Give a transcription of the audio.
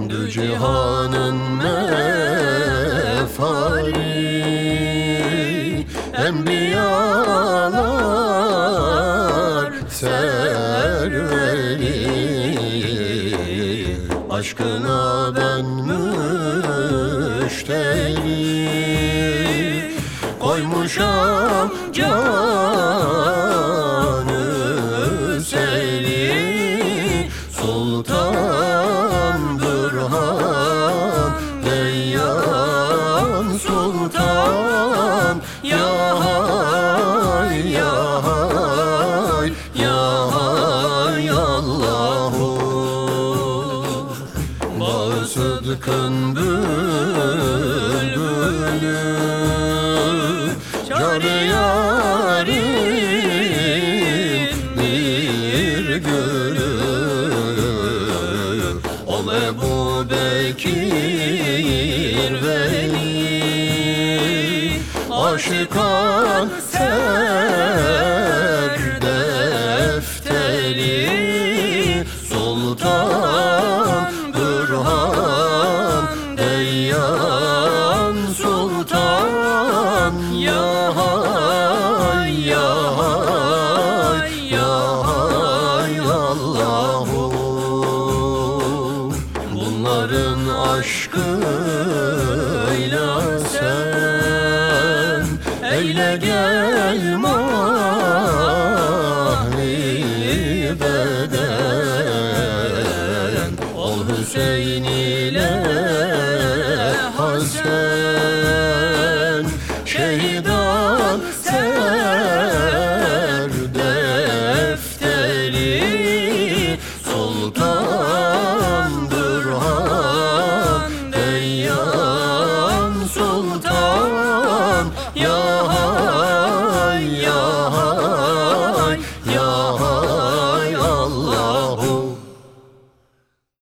Dü cihanın mefari Enbiyalar serveri Aşkına ben müşteri Koymuşam canı Sultan Ya hay ya hay ya hay Allahu Bağı bir gülü. Ol Ebu Bekir Veli Aşıkan ser defteri. Sultan Burhan Deyyan Sultan. Ya hay ya hay ya hay Allahu. Bunların aşkıyla sen Eyle gel mahli beden Ol Hüseyin ile Hasan Şehidan ser defteri Sultan Burhan Deyyan Sultan. Ya your